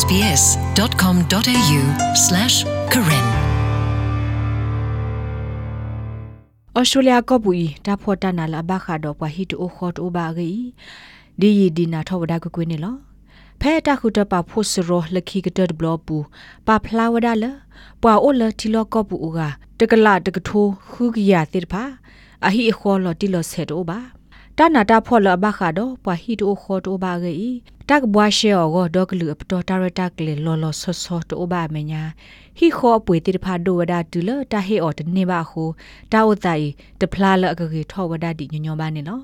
sbs.com.au/karen ဩစတြေးလျကပူဤတာဖော်တနာလာဘခါတော့ပွားဟီတိုခေါ်တိုဘာဂီဒီယီဒီနာထောဝဒါကွကွေးနေလောဖဲတာခုတပဖို့စရောလခိကတဘလပူပါဖလာဝဒါလပွာအိုလတီလောကပူကတကလာတကထိုးခုကရတိဖာအဟိအခေါ်လတီလဆက်တိုဘာ တနာတာဖော်လဘခါတော့ပွာဟီတိုခေါ်တိုဘာဂီတက်ဘွားရှေအောဂဒေါကလူပတော်တာရတက်လေလောလောဆော့ဆော့တိုဘာမညာဟီခေါ်ပွေတိဖာဒိုဝဒါတူလတာဟေအော်တနေပါခုတာဝတိုင်တဖလာလအကကြီးထောဝဒါဒီညညဘာနေနော်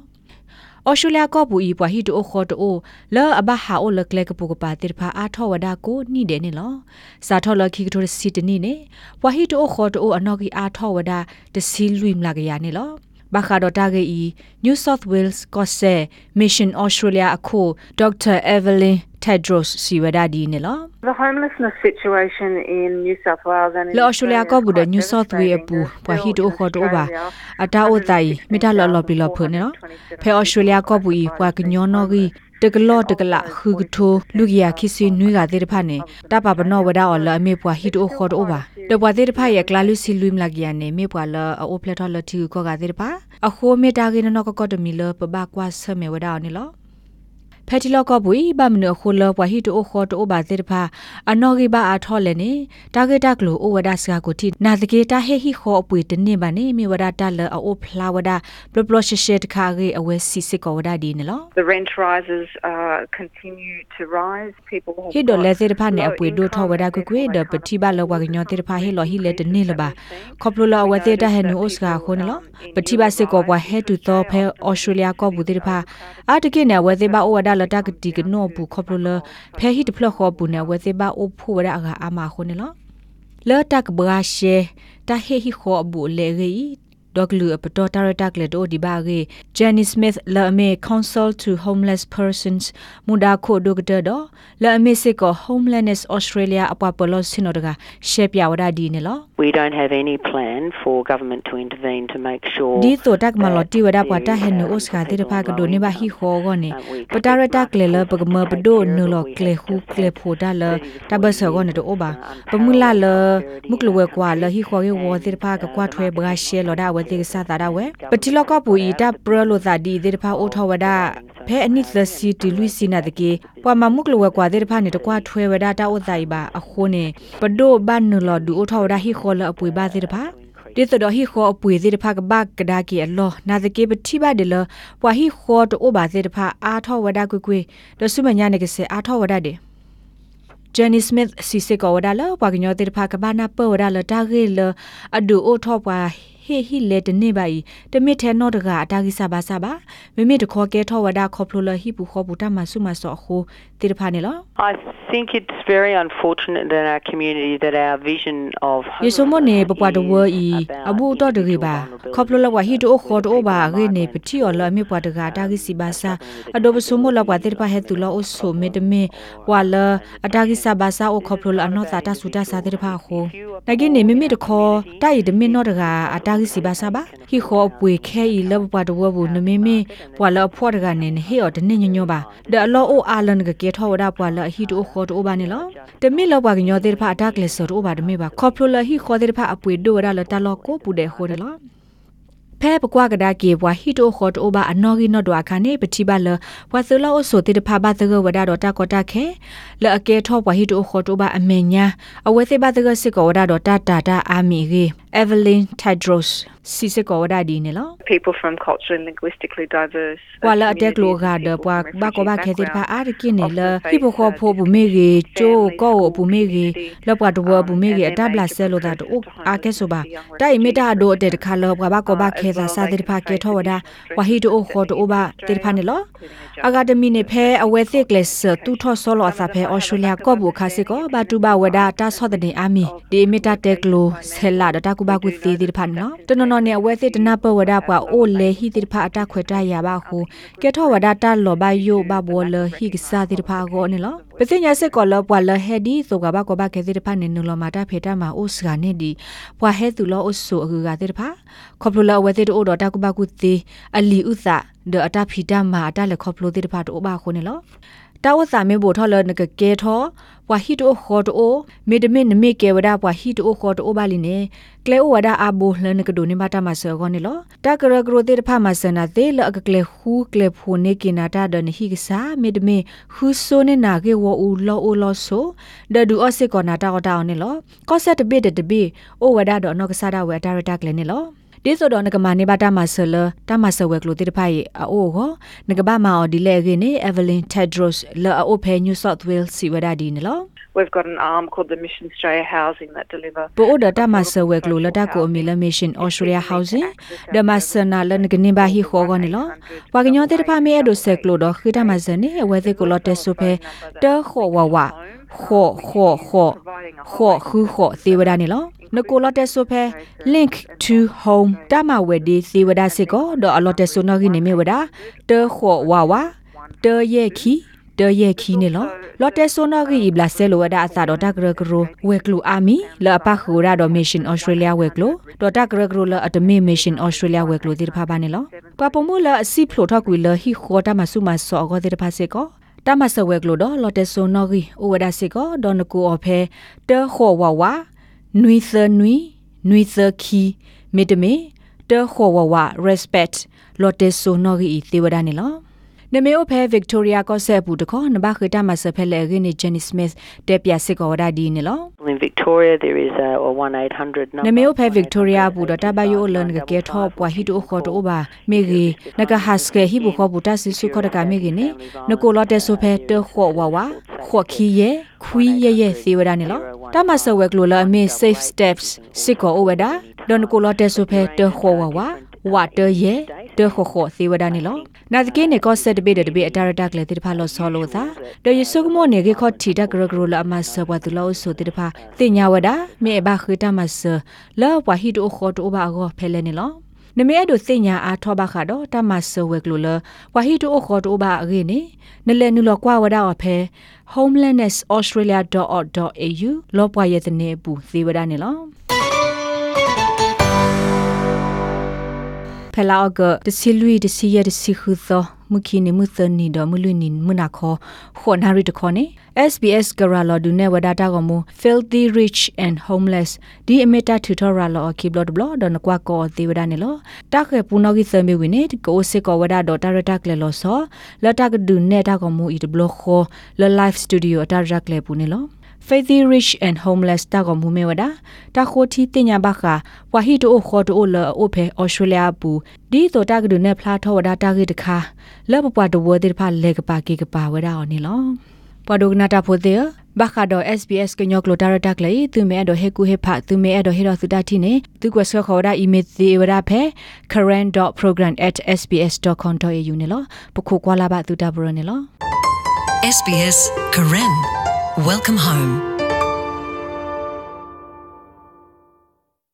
အော်ရှူလျာကောပူဤပွားဟီတိုခေါ်တိုလောအဘဟာအိုလကလေကပူကပါတိဖာအားထောဝဒါကိုနိတယ်နေလောစာထောလခိကထိုစီတနိနေပွားဟီတိုခေါ်တိုအနော်ကီအားထောဝဒါတစီလွိမလာကရနေလော ဘာခါဒတာဂေဤ New South Wales ကော့ဆဲ Mission Australia အခု Dr. Evelyn Tedros Siwada di ne lo The homelessness situation in New South Wales and in lo Australia ko bu de New South Wales pu pa hi to kho to ba ata o tai mi ta lo lo pi lo phu ne lo phe Australia ko bu i pa ka nyo no gi တကလော့တကလခူကထိုလူကရခိစီနွေကတဲ့ဖာနေတပပနောဝဒါအော်လအမေပွားဟီတိုခေါ်တော့ပါ တပွားတဲ့ဖာရဲ့ကလာလူစီလူမလာကရနေမေပွားလအိုပလက်ထော်လတီကိုကတဲ့ဖာအခိုးမေတာကိနနောကကတမီလပဘကွာဆမေဝဒါနေလော ဖက်တီလော့ကဘူဘမနခိုလပွားဟီတိုခေါ်တိုဘာတေဖာအနော်ဂီဘာအထော်လည်းနေတာဂက်တက်လိုအိုဝဒါစကာကိုတီနာတကေတာဟေဟီခေါ်အပွေတနေပါနေမြေဝဒါတလအိုဖလာဝဒါပလပလရှရှက်ခါဂေအဝဲစီစစ်ကောဝဒါဒီနော် The rent rises uh continue to rise people ဟီဒိုလဲစေတဖာနေအပွေဒိုထောဝဒါကွကွေဒပတိဘလောဝကညောတေတဖာဟေလောဟီလေတနေလပါခေါပလိုလောဝသေတာဟဲနူအိုစကာခိုနလောပတိဘစစ်ကောဘွားဟဲတူသောဖဲအော်စတြေးလျကောဘူတေတဖာအာတကိနေဝသေဘအိုဝဒါလတကတိကနောဘူးခေါပလိုလဖဲဟီတဖလခေါဘူနေဝသေဘအိုဖိုဝဒါအအာမခိုနလောလောတက်ဘရာရှေတာဟေဟီခေါဘူလေဂီ ဒေါကလူအပတော်တာရတက်လက်တို့ဒီဘာဂေ Jenny Smith လာမေ Council to Homeless Persons မူဒါခိုဒိုကတာတော့လာမေစစ်ကို Homelessness Australia အပပလောစင်တော့ကရှေပြဝဒဒီနေလော We don't have any plan for government to intervene to make sure ဒီတော့တက်မလော်တီဝဒပွားတာဟဲနိုဩစကာတိတဖာကဒိုနေဘာဟီခေါ်ကောနေပတာရတက်လေလပကမပဒိုနိုလောကလေခုကလေဖိုတာလတဘဆကောနေတော့ဘာပမူလာလမုကလဝဲကွာလဟီခေါ်ကေဝတိတဖာကကွာထွဲဘဂရှဲလော်ဒါဝတိကစားတာဝဲပတိလောကပူဤတပရလိုသာဒီတိတဖာအိုထောဝဒဖဲအနိသစီတီလူစီနာတကေပွာမမုကလဝဲကွာတိတဖာနေတကွာထွဲဝဒတာအိုတိုင်ဘာအခုနေပဒိုဘန်နလော်ဒူအိုထောဝဒဟီခေါ်လအပွေဘာတိတဖာဒီတတော်ဟီခေါ်အပွေသေးတဖာကဘကဒါကီအလောနာတကေပတိပါဒလပွာဟီခေါ်တိုဘာသေးတဖာအာထောဝဒကွကွေဒဆုမညာနေကစေအာထောဝဒတဲ့ Jenny Smith စီစကောဝဒါလပွာကညောတေတဖာကဘာနာပဝဒါလတာဂေလအဒူအိုထောပွာ ဟေဟီလေတနေပါဤတမစ်ထဲနော့တကအတာဂိစာဘာစာဘာမိမိတခေါ်ကဲထောဝဒါခေါပလိုလဟီပူခေါပူတမဆုမဆောခိုတေတဖာနေလော I think it's very unfortunate in our community that our vision of ယေဆုမနေပပွားတဝဤအဘူတော့တကေပါခေါပလိုလဝဟီတိုခေါ်တိုဘာဂေနေပတိော်လအမိပွားတကတာဂိစီဘာစာအဒိုဘဆုမလပွားတေတဖာဟဲတူလောအဆုမေတမေဝါလအတာဂိစာဘာစာအိုခေါပလိုလအနောတာတဆူတစာတေတဖာခိုနဂိနေမိမိတခေါ်တိုင်ဒမင်နော့တကအတာဂိစီဘာစာဘာဟီခေါ်ပွေခဲဤလပွားတဝဘူးနမေမေပွာလအဖော်တကနေဟေော်တနေညညပါဒအလောအိုအာလန်ကကေထောဝဒါပွာလဟီတိုခေါ်တိုဘာနေလောတမိလောပွားကညောတေတဖာအတာကလဆောတိုဘာတမေပါခေါပလိုလဟီခေါ်တေတဖာအပွေဒိုရလတလောကိုပူတဲ့ဟိုတယ်လောဖဲပကွာကဒါကေဘွာဟီတိုခေါ်တိုဘာအနော်ဂီနော်ဒွာခါနေပတိပါလဘွာသလောအဆိုတေတဖာဘသကဝဒါတော့တာကောတာခဲလအကဲထောဘွာဟီတိုခေါ်တိုဘာအမေညာအဝဲသေးဘသကစစ်ကောဝဒါတော့တာတာတာအာမီဂေ Evelyn Tedros စီစကောဝဒါဒီနေလော people from culturally and linguistically diverse ဝါလာအတက်လိုကဒပွားဘကောဘခဲတိဖာအာရကိနေလဟိဘခောဖိုဘူမေကြီးကျိုးကောဘူမေကြီးလောပွားတဝဘူမေကြီးအတဘလာဆဲလိုတာတို့အာကဲဆိုပါတိုင်မီတာဒိုအတက်တခါလောဘကောဘခဲသာစာတိဖာကေထောဝဒါဝဟီတိုခေါ်တိုဘာတိဖာနေလောအကာဒမီနေဖဲအဝဲသစ်ကလစ်တူထောဆောလောအစာဖဲအော်စတြေးလျကောဘူခါစစ်ကောဘာတူဘာဝဒါတာဆော့တဲ့အာမီဒီမီတာတက်ကလိုဆဲလာဒတာကူဘာကူသေးတိဖာနော်တနော်နော်နေအဝဲသစ်တနာပဝဒါပွားအိုလေဟီတိဖာအတခွေတရပါဟုကဲထောဝဒါတာလောဘယိုဘဘောလဟိကစားတိဖာကိုနေလောပစညာစစ်ကောလပွာလဟက်ဒီဆိုကဘာကဘာခဲတိဖာနေနလောမာတာဖေတာမာအိုစကနေဒီပွာဟဲသူလောအိုဆိုအကူကတိဖာခေါပလိုလအဝဲတိအိုတော်တာကဘာကူသေးအလီဥသ ဒအတာဖီတာမာအတာလေခေါပလိုတိဖာတို့ဘာခုနေလောတာဝစာမေဘိုထော်လနကကေထောဝါဟီတိုခေါ်တိုမေဒမင်နမေကေဝဒါဝါဟီတိုခေါ်တိုဘာလီနေကလေဝဒါအဘိုလနကဒိုနေမတာမဆောဂောနေလောတာကရဂရိုတေတဖမဆနာတေလအကကလေခူကလေဖိုနေကိနာတာဒနဟိကစာမေဒမေခူဆိုနေနာကေဝအူလောအိုလောဆိုဒဒူအစစ်ကောနာတာတာနေလောကောဆက်တဘစ်တဘစ်အိုဝဒါတော့နောကစားတာဝဲဒါရတာကလေနေလော ဒီဆိုတော့ငကမနေပါတာမဆလတာမဆဝဲကလိုတိတဖိုင်အိုဟောငကဘာမာအော်ဒီလေကင်းနေ Evelyn Tedros လာအိုဖဲ New South Wales စီဝဒါဒီနေလော We've got an arm called the Mission Australia Housing that deliver ပိုအိုဒတာမဆဝဲကလိုလတာကိုအမီလ Mission Australia Housing ဒမဆနာလနကနေဘာဟီခေါ်ကောနေလောဝါကညောတေတဖာမေအဒိုဆက်ကလိုတော့ခိတမဇနေဝဲသေးကိုလတ်တဲဆုဖဲတဲခေါ်ဝဝခေါ်ခေါ်ခေါ်ခေါ်ခူခေါ်သေဝဒနေလောနကိုလတ်တဲဆုဖဲ link to home တမဝဲဒီသေဝဒစစ်ကောတော့အလတ်တဲဆုနော်ကိနေမေဝဒတဲခေါ်ဝဝတဲရဲ့ခီ တဲရဲ့ခီနေလောလော်တဲဆိုနော်ဂီဘလာဆဲလိုဝဒအစာတော့တဂရဂရိုဝဲကလူအာမီလာပခူရာဒိုမီရှင်ဩစတြေးလျဝဲကလိုတော့တဂရဂရိုလာအတမီမီရှင်ဩစတြေးလျဝဲကလိုတိတဖာပါနေလောပပမူလာအစီဖလိုထောက်ကွေလာဟီခေါ်တမဆုမဆောဂောတိတဖာစေကောတမဆဝဲကလိုတော့လော်တဲဆိုနော်ဂီဩဝဒစေကောဒေါ်နကိုအဖဲတဲခေါ်ဝဝနွီသနွီနွီသခီမေတမေတဲခေါ်ဝဝ respect လော်တဲဆိုနော်ဂီသေဝဒနေလော နမေအိုဖဲဗစ်တိုးရီယာကောဆက်ဘူးတခေါနဘခတာမဆဖဲလေဂင်းဂျန်နီစမစ်တက်ပြစစ်ကောဒါဒီနေလော In Victoria, there is a, a 1 800 number. နမေအိုဖဲဗစ်တိုးရီယာဘူးဒတာဘယိုလန်ကကေထောပွာဟီတိုခေါ်တိုဘာမေဂီနကဟတ်စကေဟီဘူခေါ်ဘူတာစစ်စုခေါ်တကမေဂီနေနကိုလော်တက်ဆိုဖဲတခေါ်ဝဝခေါ်ခီယေခွီယေယေသေဝဒနေလောတမဆဝဲကလိုလာမေ safe steps စစ်ကောဝဒဒန်ကိုလော်တက်ဆိုဖဲတခေါ်ဝဝ ဝတ်တယေတခခသေဝဒနေလောနာတကေနေကောဆက်တပိတတပိအတာရတက်လေတိတဖာလောဆောလို့သာတယဆုကမောနေကေခောတီတဂရဂရလာမဆဘတ်လောဆိုတိတဖာတင်ညာဝဒမေဘခိတမဆလောဝဟီတိုခောတိုဘာဂောဖဲလဲနေလောနမေအဒိုစညာအားထောဘခါတော့တမဆဝဲကလိုလဝဟီတိုခောတိုဘာအဂေနေနလဲနုလောကွာဝဒါအဖဲ homelandnessaustralia.org.au လောပွားရဲ့တဲ့နေဘူးသေဝဒနေလော လာအကတစီလူတစီရတစီခုသောမခိနေမှုသနီတော်မလူနီမနာခောခွန်ဟာရီတခောနေ SBS Garalo du ne wadata ko mu filthy rich and homeless di emeta tutorial lo ki blog blog don kwa ko ti wada ne lo ta khe puno ki sami wi ne ko se ko wada do ta ta kle lo so la ta du ne ta ko mu i blog kho la live studio ta ta kle pu ne lo Faithy Rich and Homeless တာကမူမေဝဒတာခိုတီတင်ညာဘခဝါဟီတိုခေါ်တိုလအိုဖေဩစတြေးလျဘူးဒီတော့တာကဒုနေဖလာထောဝဒတာကိတခါလောပပွားတဝတိဖာလေကပါကိကပါဝဒအောင်နီလောပဒုကနာတာဖိုတဲ့ဘခါတော့ SBS ကညောကလိုတာရတက်လေသူမဲတော့ဟေကူဟေဖာသူမဲတော့ဟေတော့သူတာတီနေသူကဆခေါ်တာအီမေသေးဝရဖဲ current.program@sbs.com.au နေလောပခုကွာလာပါသူတာဘရနေလော SBS Karen. Welcome home.